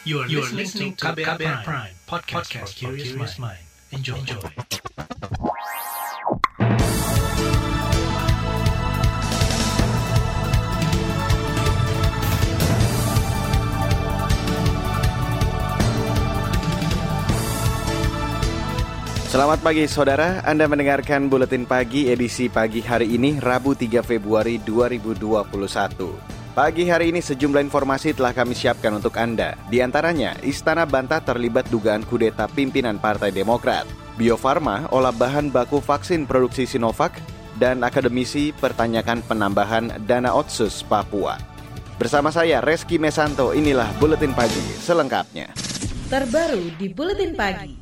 You are, you are listening to KBR, Prime, Prime podcast, podcast for curious mind. Enjoy. Enjoy. Selamat pagi saudara, Anda mendengarkan Buletin Pagi edisi pagi hari ini Rabu 3 Februari 2021. Pagi hari ini sejumlah informasi telah kami siapkan untuk Anda. Di antaranya, Istana Bantah terlibat dugaan kudeta pimpinan Partai Demokrat. Bio Farma olah bahan baku vaksin produksi Sinovac dan akademisi pertanyakan penambahan dana otsus Papua. Bersama saya Reski Mesanto, inilah Buletin Pagi selengkapnya. Terbaru di Buletin Pagi.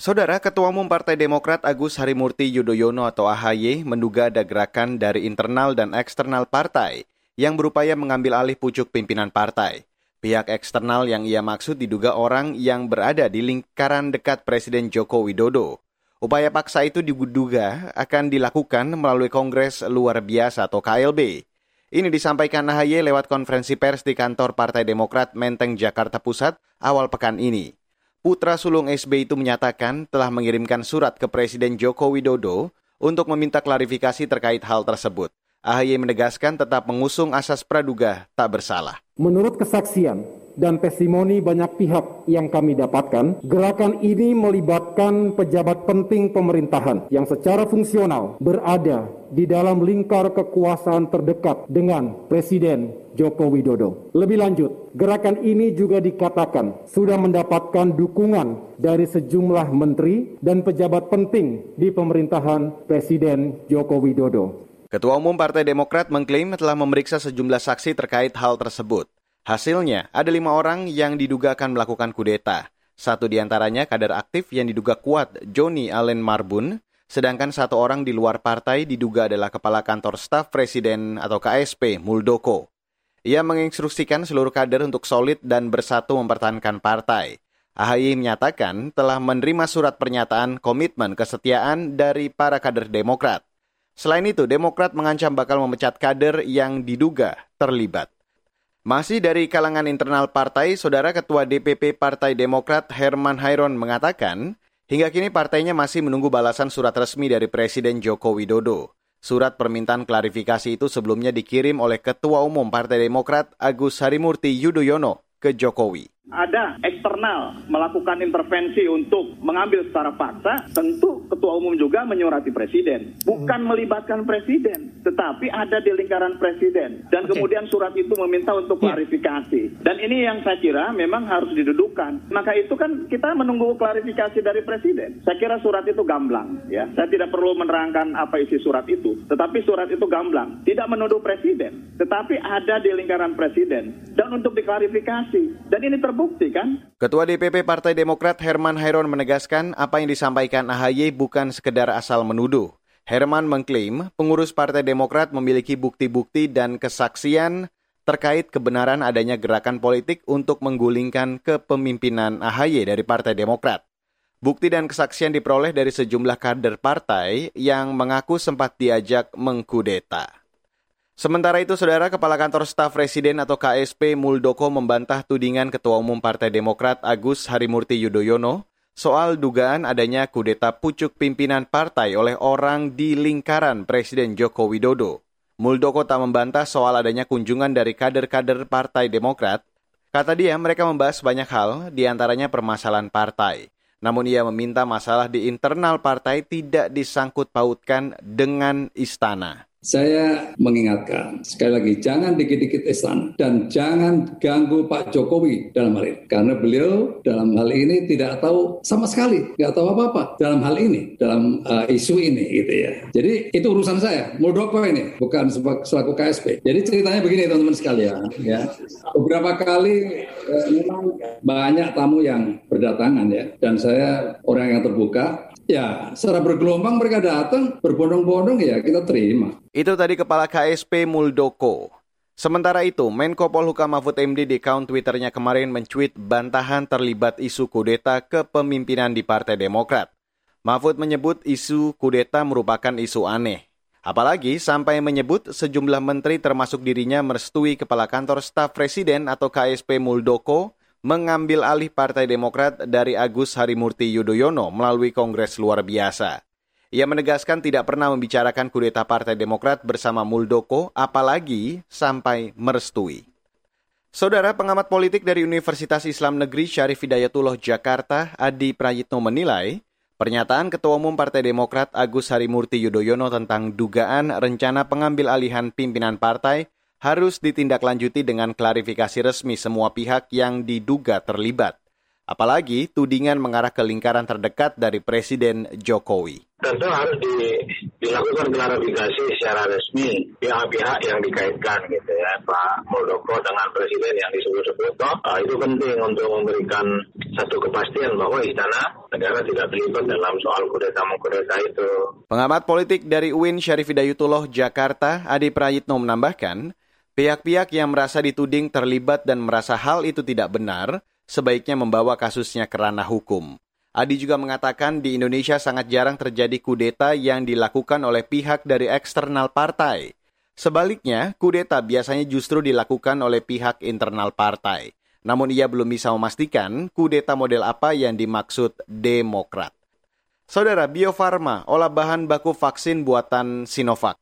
Saudara Ketua Umum Partai Demokrat Agus Harimurti Yudhoyono atau AHY menduga ada gerakan dari internal dan eksternal partai yang berupaya mengambil alih pucuk pimpinan partai. Pihak eksternal yang ia maksud diduga orang yang berada di lingkaran dekat Presiden Joko Widodo. Upaya paksa itu diduga akan dilakukan melalui Kongres Luar Biasa atau KLB. Ini disampaikan AHY lewat konferensi pers di kantor Partai Demokrat Menteng, Jakarta Pusat awal pekan ini. Putra sulung SB itu menyatakan telah mengirimkan surat ke Presiden Joko Widodo untuk meminta klarifikasi terkait hal tersebut. AHY menegaskan tetap mengusung asas praduga tak bersalah. Menurut kesaksian dan testimoni banyak pihak yang kami dapatkan, gerakan ini melibatkan pejabat penting pemerintahan yang secara fungsional berada di dalam lingkar kekuasaan terdekat dengan Presiden Joko Widodo. Lebih lanjut, gerakan ini juga dikatakan sudah mendapatkan dukungan dari sejumlah menteri dan pejabat penting di pemerintahan Presiden Joko Widodo. Ketua Umum Partai Demokrat mengklaim telah memeriksa sejumlah saksi terkait hal tersebut. Hasilnya, ada lima orang yang diduga akan melakukan kudeta. Satu di antaranya kader aktif yang diduga kuat, Joni Allen Marbun, sedangkan satu orang di luar partai diduga adalah Kepala Kantor Staf Presiden atau KSP, Muldoko. Ia menginstruksikan seluruh kader untuk solid dan bersatu mempertahankan partai. AHY menyatakan telah menerima surat pernyataan komitmen kesetiaan dari para kader Demokrat. Selain itu, Demokrat mengancam bakal memecat kader yang diduga terlibat. Masih dari kalangan internal partai, Saudara Ketua DPP Partai Demokrat Herman Hairon mengatakan, hingga kini partainya masih menunggu balasan surat resmi dari Presiden Joko Widodo. Surat permintaan klarifikasi itu sebelumnya dikirim oleh Ketua Umum Partai Demokrat Agus Harimurti Yudhoyono ke Jokowi ada eksternal melakukan intervensi untuk mengambil secara paksa, tentu ketua umum juga menyurati presiden. Bukan hmm. melibatkan presiden, tetapi ada di lingkaran presiden. Dan okay. kemudian surat itu meminta untuk iya. klarifikasi. Dan ini yang saya kira memang harus didudukan. Maka itu kan kita menunggu klarifikasi dari presiden. Saya kira surat itu gamblang. ya. Saya tidak perlu menerangkan apa isi surat itu. Tetapi surat itu gamblang. Tidak menuduh presiden, tetapi ada di lingkaran presiden. Dan untuk diklarifikasi. Dan ini ter terbukti kan? Ketua DPP Partai Demokrat Herman Hairon menegaskan apa yang disampaikan AHY bukan sekedar asal menuduh. Herman mengklaim pengurus Partai Demokrat memiliki bukti-bukti dan kesaksian terkait kebenaran adanya gerakan politik untuk menggulingkan kepemimpinan AHY dari Partai Demokrat. Bukti dan kesaksian diperoleh dari sejumlah kader partai yang mengaku sempat diajak mengkudeta. Sementara itu, Saudara Kepala Kantor Staf Presiden atau KSP Muldoko membantah tudingan Ketua Umum Partai Demokrat Agus Harimurti Yudhoyono soal dugaan adanya kudeta pucuk pimpinan partai oleh orang di lingkaran Presiden Joko Widodo. Muldoko tak membantah soal adanya kunjungan dari kader-kader Partai Demokrat. Kata dia, mereka membahas banyak hal, di antaranya permasalahan partai. Namun ia meminta masalah di internal partai tidak disangkut pautkan dengan istana. Saya mengingatkan, sekali lagi, jangan dikit-dikit istana dan jangan ganggu Pak Jokowi dalam hal ini. Karena beliau dalam hal ini tidak tahu sama sekali, nggak tahu apa-apa dalam hal ini, dalam uh, isu ini gitu ya. Jadi itu urusan saya, Muldoko ini, bukan selaku KSP. Jadi ceritanya begini teman-teman sekalian, ya. Beberapa kali uh, memang banyak tamu yang berdatangan ya, dan saya orang yang terbuka, Ya, secara bergelombang mereka datang, berbondong-bondong ya kita terima. Itu tadi Kepala KSP Muldoko. Sementara itu, Menko Polhukam Mahfud MD di account Twitternya kemarin mencuit bantahan terlibat isu kudeta kepemimpinan di Partai Demokrat. Mahfud menyebut isu kudeta merupakan isu aneh. Apalagi sampai menyebut sejumlah menteri termasuk dirinya merestui Kepala Kantor Staf Presiden atau KSP Muldoko mengambil alih Partai Demokrat dari Agus Harimurti Yudhoyono melalui Kongres luar biasa. Ia menegaskan tidak pernah membicarakan kudeta Partai Demokrat bersama Muldoko, apalagi sampai merestui. Saudara pengamat politik dari Universitas Islam Negeri Syarif Hidayatullah Jakarta, Adi Prayitno menilai, pernyataan Ketua Umum Partai Demokrat Agus Harimurti Yudhoyono tentang dugaan rencana pengambil alihan pimpinan partai harus ditindaklanjuti dengan klarifikasi resmi semua pihak yang diduga terlibat. Apalagi tudingan mengarah ke lingkaran terdekat dari Presiden Jokowi. Tentu harus di, dilakukan klarifikasi secara resmi pihak-pihak yang dikaitkan gitu ya Pak Muldoko dengan Presiden yang disebut-sebut. Uh, itu penting untuk memberikan satu kepastian bahwa istana negara tidak terlibat dalam soal kudeta mengkudeta itu. Pengamat politik dari UIN Syarif Hidayatullah Jakarta, Adi Prayitno menambahkan, Pihak-pihak yang merasa dituding terlibat dan merasa hal itu tidak benar, sebaiknya membawa kasusnya ke ranah hukum. Adi juga mengatakan di Indonesia sangat jarang terjadi kudeta yang dilakukan oleh pihak dari eksternal partai. Sebaliknya, kudeta biasanya justru dilakukan oleh pihak internal partai. Namun ia belum bisa memastikan kudeta model apa yang dimaksud Demokrat. Saudara, Bio Farma, olah bahan baku vaksin buatan Sinovac.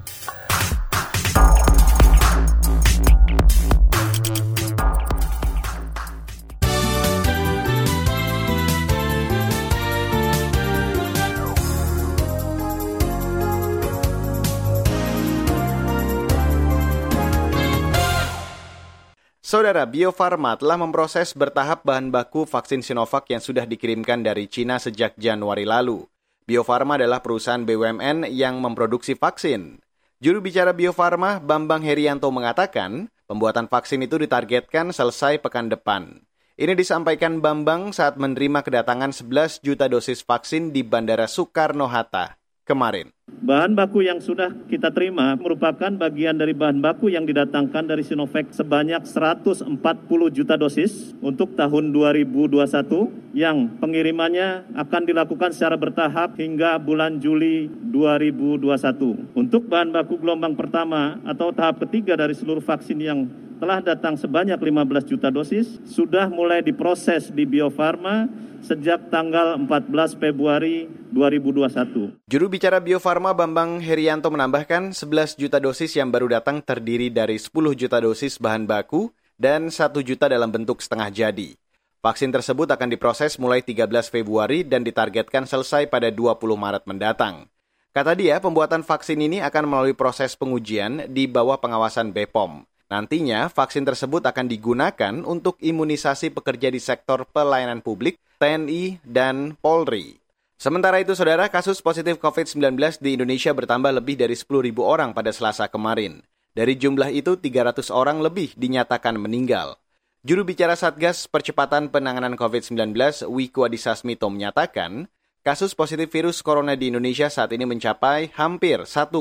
Saudara, Bio Farma telah memproses bertahap bahan baku vaksin Sinovac yang sudah dikirimkan dari Cina sejak Januari lalu. Bio Farma adalah perusahaan BUMN yang memproduksi vaksin. Juru bicara Bio Farma, Bambang Herianto mengatakan, pembuatan vaksin itu ditargetkan selesai pekan depan. Ini disampaikan Bambang saat menerima kedatangan 11 juta dosis vaksin di Bandara Soekarno-Hatta kemarin. Bahan baku yang sudah kita terima merupakan bagian dari bahan baku yang didatangkan dari Sinovac sebanyak 140 juta dosis untuk tahun 2021 yang pengirimannya akan dilakukan secara bertahap hingga bulan Juli 2021. Untuk bahan baku gelombang pertama atau tahap ketiga dari seluruh vaksin yang telah datang sebanyak 15 juta dosis sudah mulai diproses di Bio Farma sejak tanggal 14 Februari 2021. Juru bicara Bio Farma Bambang Herianto menambahkan 11 juta dosis yang baru datang terdiri dari 10 juta dosis bahan baku dan 1 juta dalam bentuk setengah jadi. Vaksin tersebut akan diproses mulai 13 Februari dan ditargetkan selesai pada 20 Maret mendatang. Kata dia, pembuatan vaksin ini akan melalui proses pengujian di bawah pengawasan BPOM. Nantinya, vaksin tersebut akan digunakan untuk imunisasi pekerja di sektor pelayanan publik, TNI, dan Polri. Sementara itu, saudara, kasus positif COVID-19 di Indonesia bertambah lebih dari 10.000 orang pada selasa kemarin. Dari jumlah itu, 300 orang lebih dinyatakan meninggal. Juru bicara Satgas Percepatan Penanganan COVID-19, Wiku Adhisa Smito menyatakan, kasus positif virus corona di Indonesia saat ini mencapai hampir 1,1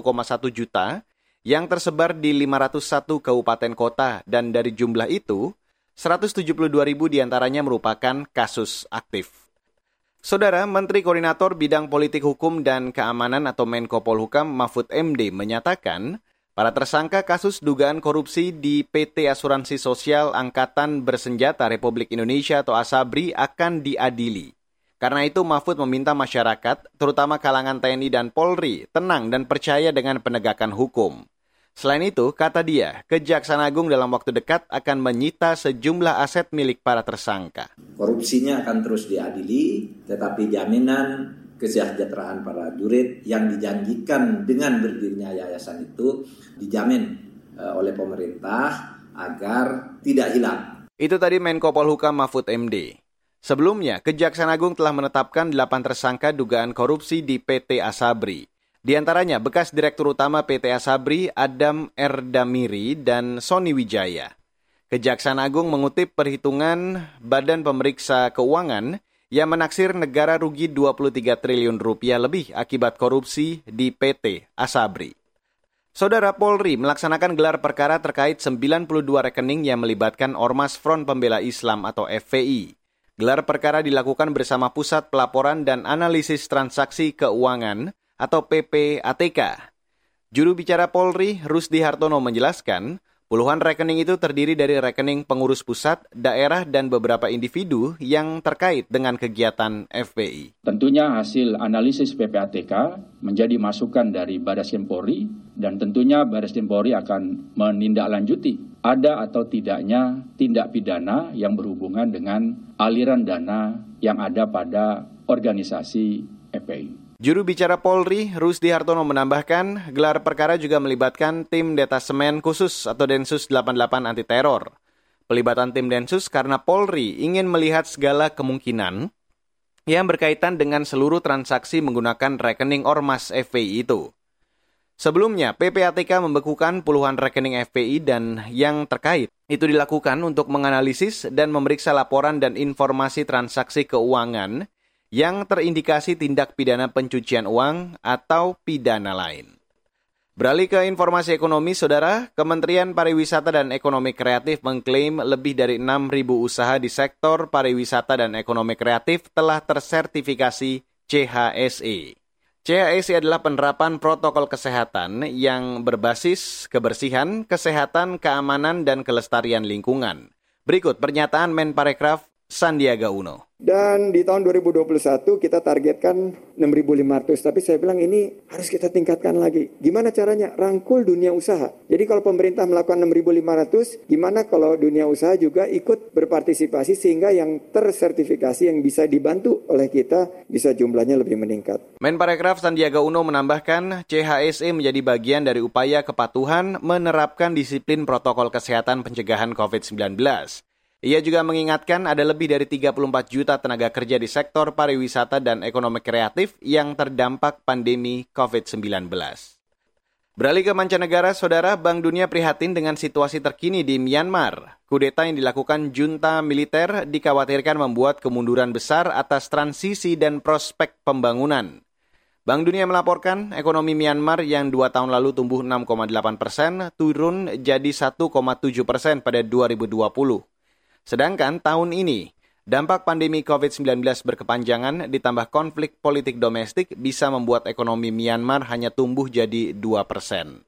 juta yang tersebar di 501 kabupaten kota dan dari jumlah itu, 172 ribu di antaranya merupakan kasus aktif. Saudara Menteri Koordinator Bidang Politik Hukum dan Keamanan atau Menko Polhukam Mahfud MD menyatakan, para tersangka kasus dugaan korupsi di PT Asuransi Sosial Angkatan Bersenjata Republik Indonesia atau ASABRI akan diadili. Karena itu Mahfud meminta masyarakat, terutama kalangan TNI dan Polri, tenang dan percaya dengan penegakan hukum. Selain itu, kata dia, Kejaksaan Agung dalam waktu dekat akan menyita sejumlah aset milik para tersangka. Korupsinya akan terus diadili, tetapi jaminan kesejahteraan para jurid yang dijanjikan dengan berdirinya yayasan itu dijamin eh, oleh pemerintah agar tidak hilang. Itu tadi Menko Polhukam Mahfud MD. Sebelumnya, Kejaksaan Agung telah menetapkan 8 tersangka dugaan korupsi di PT Asabri. Di antaranya bekas Direktur Utama PT Asabri Adam Erdamiri dan Sony Wijaya. Kejaksaan Agung mengutip perhitungan Badan Pemeriksa Keuangan yang menaksir negara rugi 23 triliun rupiah lebih akibat korupsi di PT Asabri. Saudara Polri melaksanakan gelar perkara terkait 92 rekening yang melibatkan Ormas Front Pembela Islam atau FPI. Gelar perkara dilakukan bersama Pusat Pelaporan dan Analisis Transaksi Keuangan atau PPATK. Juru bicara Polri, Rusdi Hartono menjelaskan, puluhan rekening itu terdiri dari rekening pengurus pusat, daerah, dan beberapa individu yang terkait dengan kegiatan FPI. Tentunya hasil analisis PPATK menjadi masukan dari Baris Polri dan tentunya Baris Polri akan menindaklanjuti ada atau tidaknya tindak pidana yang berhubungan dengan aliran dana yang ada pada organisasi FPI. Juru bicara Polri, Rusdi Hartono menambahkan, gelar perkara juga melibatkan tim detasemen khusus atau Densus 88 anti teror. Pelibatan tim Densus karena Polri ingin melihat segala kemungkinan yang berkaitan dengan seluruh transaksi menggunakan rekening Ormas FPI itu. Sebelumnya, PPATK membekukan puluhan rekening FPI dan yang terkait. Itu dilakukan untuk menganalisis dan memeriksa laporan dan informasi transaksi keuangan yang terindikasi tindak pidana pencucian uang atau pidana lain. Beralih ke informasi ekonomi, Saudara, Kementerian Pariwisata dan Ekonomi Kreatif mengklaim lebih dari 6.000 usaha di sektor pariwisata dan ekonomi kreatif telah tersertifikasi CHSE. CHSI adalah penerapan protokol kesehatan yang berbasis kebersihan, kesehatan, keamanan, dan kelestarian lingkungan. Berikut pernyataan Menparekraf Sandiaga Uno. Dan di tahun 2021 kita targetkan 6.500, tapi saya bilang ini harus kita tingkatkan lagi. Gimana caranya? Rangkul dunia usaha. Jadi kalau pemerintah melakukan 6.500, gimana kalau dunia usaha juga ikut berpartisipasi sehingga yang tersertifikasi yang bisa dibantu oleh kita bisa jumlahnya lebih meningkat. Menparekraf Sandiaga Uno menambahkan, CHSE menjadi bagian dari upaya kepatuhan menerapkan disiplin protokol kesehatan pencegahan COVID-19. Ia juga mengingatkan ada lebih dari 34 juta tenaga kerja di sektor pariwisata dan ekonomi kreatif yang terdampak pandemi COVID-19. Beralih ke mancanegara, Saudara Bank Dunia prihatin dengan situasi terkini di Myanmar. Kudeta yang dilakukan junta militer dikhawatirkan membuat kemunduran besar atas transisi dan prospek pembangunan. Bank Dunia melaporkan ekonomi Myanmar yang dua tahun lalu tumbuh 6,8 persen turun jadi 1,7 persen pada 2020. Sedangkan tahun ini, dampak pandemi COVID-19 berkepanjangan ditambah konflik politik domestik bisa membuat ekonomi Myanmar hanya tumbuh jadi 2 persen.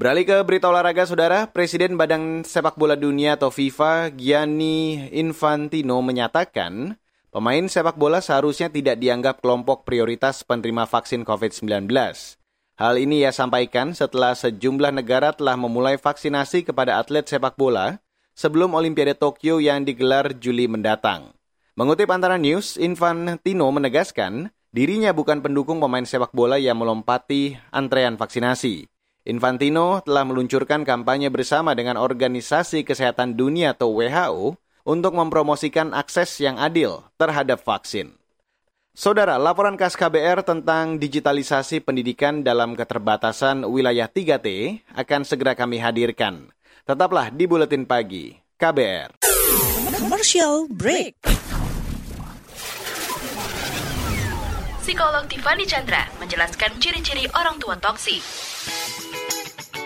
Beralih ke berita olahraga, Saudara. Presiden Badan Sepak Bola Dunia atau FIFA, Gianni Infantino menyatakan, pemain sepak bola seharusnya tidak dianggap kelompok prioritas penerima vaksin COVID-19. Hal ini ia sampaikan setelah sejumlah negara telah memulai vaksinasi kepada atlet sepak bola sebelum Olimpiade Tokyo yang digelar Juli mendatang. Mengutip antara news, Infantino menegaskan dirinya bukan pendukung pemain sepak bola yang melompati antrean vaksinasi. Infantino telah meluncurkan kampanye bersama dengan Organisasi Kesehatan Dunia atau WHO untuk mempromosikan akses yang adil terhadap vaksin. Saudara, laporan KAS KBR tentang digitalisasi pendidikan dalam keterbatasan wilayah 3T akan segera kami hadirkan. Tetaplah di Buletin Pagi KBR. Commercial break. Psikolog Tiffany Chandra menjelaskan ciri-ciri orang tua toksik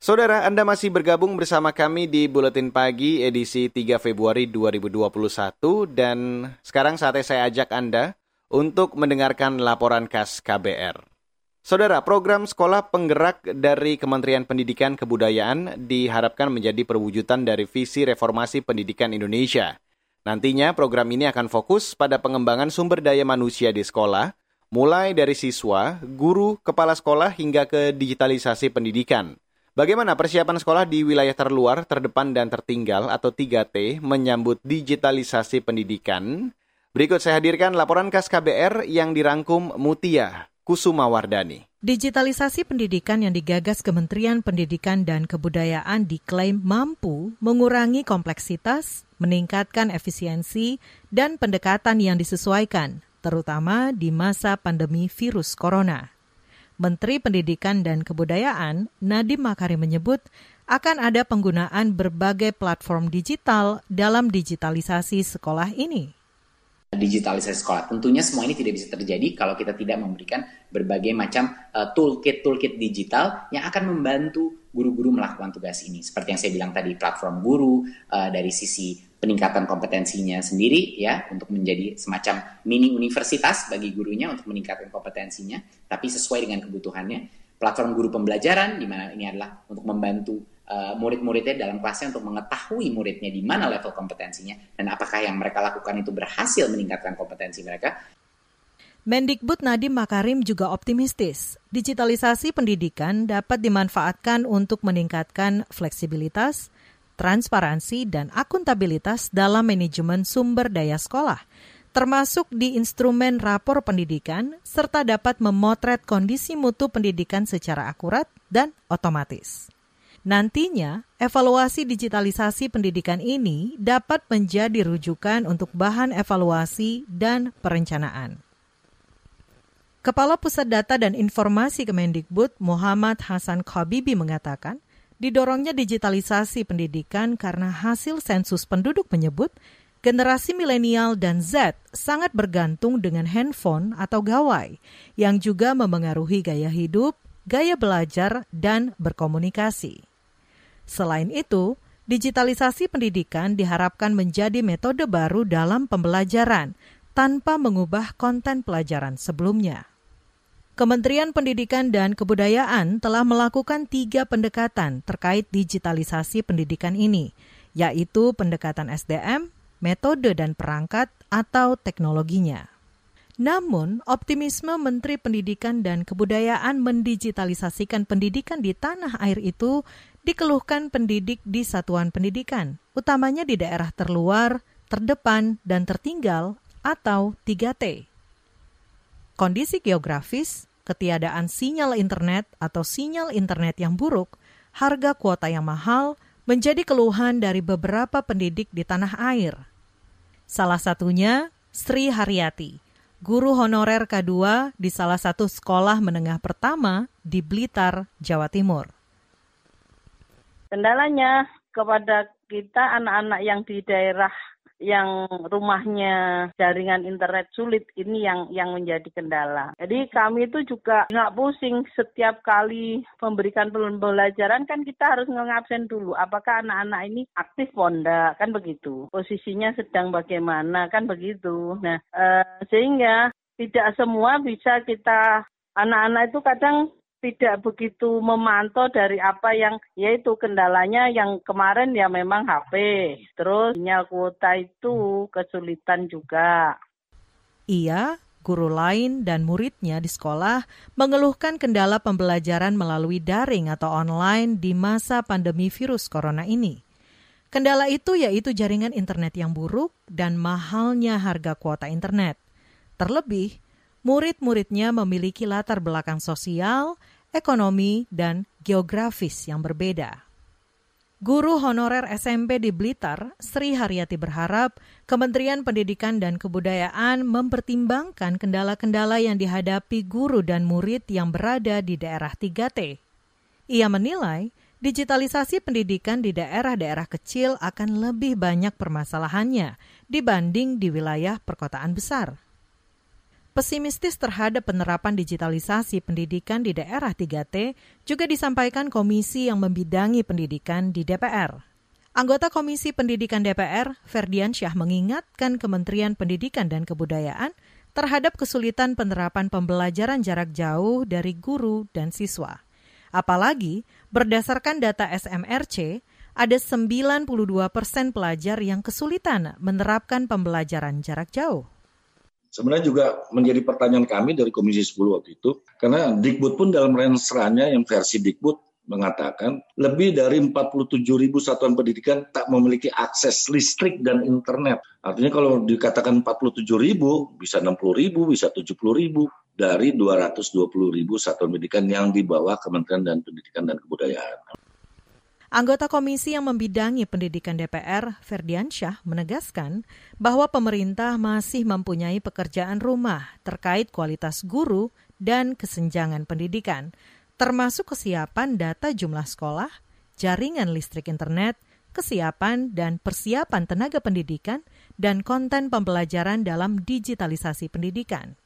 Saudara, Anda masih bergabung bersama kami di Buletin Pagi edisi 3 Februari 2021 dan sekarang saatnya saya ajak Anda untuk mendengarkan laporan khas KBR. Saudara, program sekolah penggerak dari Kementerian Pendidikan Kebudayaan diharapkan menjadi perwujudan dari visi reformasi pendidikan Indonesia. Nantinya program ini akan fokus pada pengembangan sumber daya manusia di sekolah, mulai dari siswa, guru, kepala sekolah hingga ke digitalisasi pendidikan. Bagaimana persiapan sekolah di wilayah terluar, terdepan, dan tertinggal atau 3T menyambut digitalisasi pendidikan? Berikut saya hadirkan laporan khas KBR yang dirangkum Mutia Kusuma Wardani. Digitalisasi pendidikan yang digagas Kementerian Pendidikan dan Kebudayaan diklaim mampu mengurangi kompleksitas, meningkatkan efisiensi, dan pendekatan yang disesuaikan, terutama di masa pandemi virus corona. Menteri Pendidikan dan Kebudayaan Nadiem Makarim menyebut akan ada penggunaan berbagai platform digital dalam digitalisasi sekolah ini digitalisasi sekolah. Tentunya semua ini tidak bisa terjadi kalau kita tidak memberikan berbagai macam uh, toolkit-toolkit digital yang akan membantu guru-guru melakukan tugas ini. Seperti yang saya bilang tadi, platform guru uh, dari sisi peningkatan kompetensinya sendiri ya untuk menjadi semacam mini universitas bagi gurunya untuk meningkatkan kompetensinya, tapi sesuai dengan kebutuhannya. Platform guru pembelajaran di mana ini adalah untuk membantu uh, murid-muridnya dalam kelasnya untuk mengetahui muridnya di mana level kompetensinya dan apakah yang mereka lakukan itu berhasil meningkatkan kompetensi mereka. Mendikbud Nadiem Makarim juga optimistis, digitalisasi pendidikan dapat dimanfaatkan untuk meningkatkan fleksibilitas, transparansi, dan akuntabilitas dalam manajemen sumber daya sekolah, termasuk di instrumen rapor pendidikan, serta dapat memotret kondisi mutu pendidikan secara akurat dan otomatis. Nantinya, evaluasi digitalisasi pendidikan ini dapat menjadi rujukan untuk bahan evaluasi dan perencanaan. Kepala Pusat Data dan Informasi Kemendikbud Muhammad Hasan Khabibi mengatakan, didorongnya digitalisasi pendidikan karena hasil sensus penduduk menyebut generasi milenial dan Z sangat bergantung dengan handphone atau gawai yang juga memengaruhi gaya hidup, gaya belajar, dan berkomunikasi. Selain itu, digitalisasi pendidikan diharapkan menjadi metode baru dalam pembelajaran tanpa mengubah konten pelajaran sebelumnya. Kementerian Pendidikan dan Kebudayaan telah melakukan tiga pendekatan terkait digitalisasi pendidikan ini, yaitu pendekatan SDM, metode dan perangkat, atau teknologinya. Namun, optimisme Menteri Pendidikan dan Kebudayaan mendigitalisasikan pendidikan di tanah air itu dikeluhkan pendidik di satuan pendidikan, utamanya di daerah terluar, terdepan, dan tertinggal atau 3T. Kondisi geografis, ketiadaan sinyal internet atau sinyal internet yang buruk, harga kuota yang mahal, menjadi keluhan dari beberapa pendidik di tanah air. Salah satunya Sri Haryati, guru honorer K2 di salah satu sekolah menengah pertama di Blitar, Jawa Timur. Kendalanya kepada kita anak-anak yang di daerah yang rumahnya jaringan internet sulit ini yang yang menjadi kendala. Jadi kami itu juga nggak pusing setiap kali memberikan pembelajaran kan kita harus ngabsen dulu apakah anak-anak ini aktif ponda kan begitu. Posisinya sedang bagaimana kan begitu. Nah eh, sehingga tidak semua bisa kita anak-anak itu kadang tidak begitu memantau dari apa yang yaitu kendalanya yang kemarin ya memang HP. Terus sinyal kuota itu kesulitan juga. Iya, guru lain dan muridnya di sekolah mengeluhkan kendala pembelajaran melalui daring atau online di masa pandemi virus corona ini. Kendala itu yaitu jaringan internet yang buruk dan mahalnya harga kuota internet. Terlebih, murid-muridnya memiliki latar belakang sosial, ekonomi, dan geografis yang berbeda. Guru honorer SMP di Blitar, Sri Haryati berharap Kementerian Pendidikan dan Kebudayaan mempertimbangkan kendala-kendala yang dihadapi guru dan murid yang berada di daerah 3T. Ia menilai digitalisasi pendidikan di daerah-daerah kecil akan lebih banyak permasalahannya dibanding di wilayah perkotaan besar. Pesimistis terhadap penerapan digitalisasi pendidikan di daerah 3T juga disampaikan komisi yang membidangi pendidikan di DPR. Anggota Komisi Pendidikan DPR, Ferdian Syah mengingatkan Kementerian Pendidikan dan Kebudayaan terhadap kesulitan penerapan pembelajaran jarak jauh dari guru dan siswa. Apalagi berdasarkan data SMRC, ada 92 persen pelajar yang kesulitan menerapkan pembelajaran jarak jauh. Sebenarnya juga menjadi pertanyaan kami dari Komisi 10 waktu itu, karena Dikbud pun dalam renseranya yang versi Dikbud mengatakan lebih dari 47 ribu satuan pendidikan tak memiliki akses listrik dan internet. Artinya kalau dikatakan 47 ribu, bisa 60 ribu, bisa 70 ribu dari 220 ribu satuan pendidikan yang di bawah Kementerian dan Pendidikan dan Kebudayaan. Anggota komisi yang membidangi pendidikan DPR, Ferdiansyah, menegaskan bahwa pemerintah masih mempunyai pekerjaan rumah terkait kualitas guru dan kesenjangan pendidikan, termasuk kesiapan data jumlah sekolah, jaringan listrik internet, kesiapan dan persiapan tenaga pendidikan, dan konten pembelajaran dalam digitalisasi pendidikan.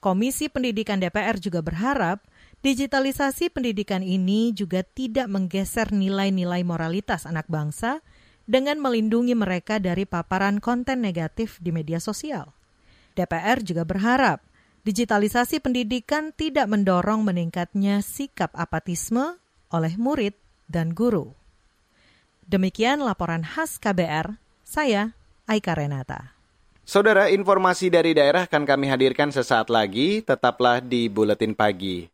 Komisi Pendidikan DPR juga berharap Digitalisasi pendidikan ini juga tidak menggeser nilai-nilai moralitas anak bangsa dengan melindungi mereka dari paparan konten negatif di media sosial. DPR juga berharap digitalisasi pendidikan tidak mendorong meningkatnya sikap apatisme oleh murid dan guru. Demikian laporan khas KBR, saya Aika Renata. Saudara, informasi dari daerah akan kami hadirkan sesaat lagi. Tetaplah di Buletin Pagi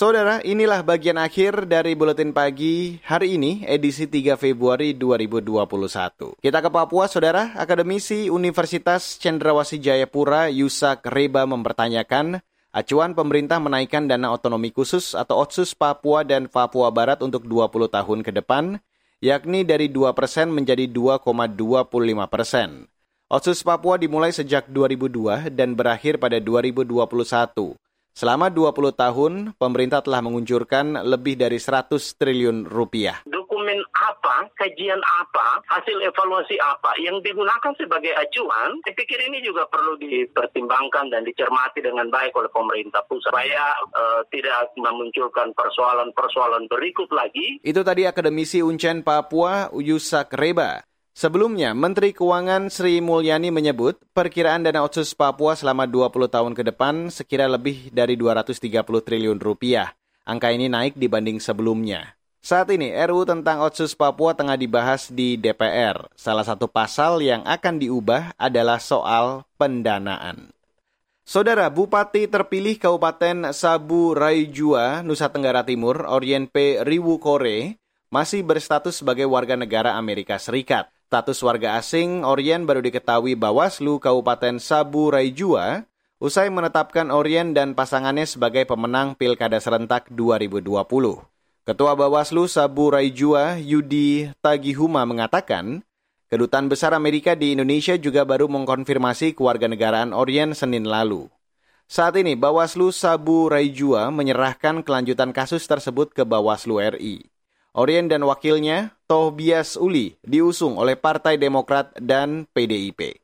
Saudara, inilah bagian akhir dari Buletin Pagi hari ini, edisi 3 Februari 2021. Kita ke Papua, Saudara. Akademisi Universitas Cendrawasih Jayapura, Yusak Reba mempertanyakan acuan pemerintah menaikkan dana otonomi khusus atau OTSUS Papua dan Papua Barat untuk 20 tahun ke depan, yakni dari 2 persen menjadi 2,25 persen. OTSUS Papua dimulai sejak 2002 dan berakhir pada 2021. Selama 20 tahun, pemerintah telah menguncurkan lebih dari 100 triliun rupiah. Dokumen apa, kajian apa, hasil evaluasi apa yang digunakan sebagai acuan, saya pikir ini juga perlu dipertimbangkan dan dicermati dengan baik oleh pemerintah pusat supaya uh, tidak memunculkan persoalan-persoalan berikut lagi. Itu tadi akademisi Uncen Papua Yusak Reba. Sebelumnya, Menteri Keuangan Sri Mulyani menyebut perkiraan dana otsus Papua selama 20 tahun ke depan sekira lebih dari 230 triliun rupiah. Angka ini naik dibanding sebelumnya. Saat ini, RU tentang otsus Papua tengah dibahas di DPR. Salah satu pasal yang akan diubah adalah soal pendanaan. Saudara Bupati terpilih Kabupaten Sabu Raijua, Nusa Tenggara Timur, Orien P. Riwu Kore, masih berstatus sebagai warga negara Amerika Serikat. Status warga asing Orien baru diketahui Bawaslu Kabupaten Sabu Raijua usai menetapkan Orien dan pasangannya sebagai pemenang Pilkada Serentak 2020. Ketua Bawaslu Sabu Raijua Yudi Tagihuma mengatakan, Kedutaan Besar Amerika di Indonesia juga baru mengkonfirmasi kewarganegaraan Orien Senin lalu. Saat ini Bawaslu Sabu Raijua menyerahkan kelanjutan kasus tersebut ke Bawaslu RI. Orien dan wakilnya, Tobias Uli, diusung oleh Partai Demokrat dan PDIP.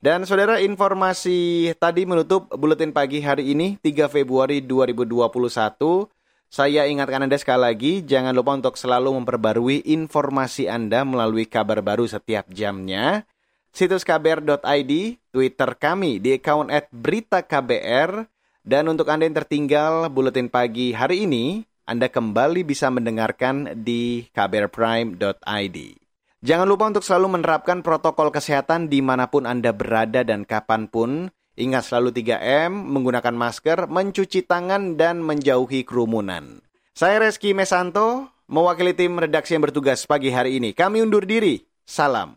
Dan saudara informasi tadi menutup buletin pagi hari ini 3 Februari 2021. Saya ingatkan Anda sekali lagi, jangan lupa untuk selalu memperbarui informasi Anda melalui kabar baru setiap jamnya. Situs kbr.id, Twitter kami di account at berita KBR, dan untuk Anda yang tertinggal buletin pagi hari ini, anda kembali bisa mendengarkan di kbrprime.id. Jangan lupa untuk selalu menerapkan protokol kesehatan di mana pun Anda berada dan kapan pun. Ingat selalu 3M, menggunakan masker, mencuci tangan, dan menjauhi kerumunan. Saya Reski Mesanto, mewakili tim redaksi yang bertugas pagi hari ini. Kami undur diri. Salam.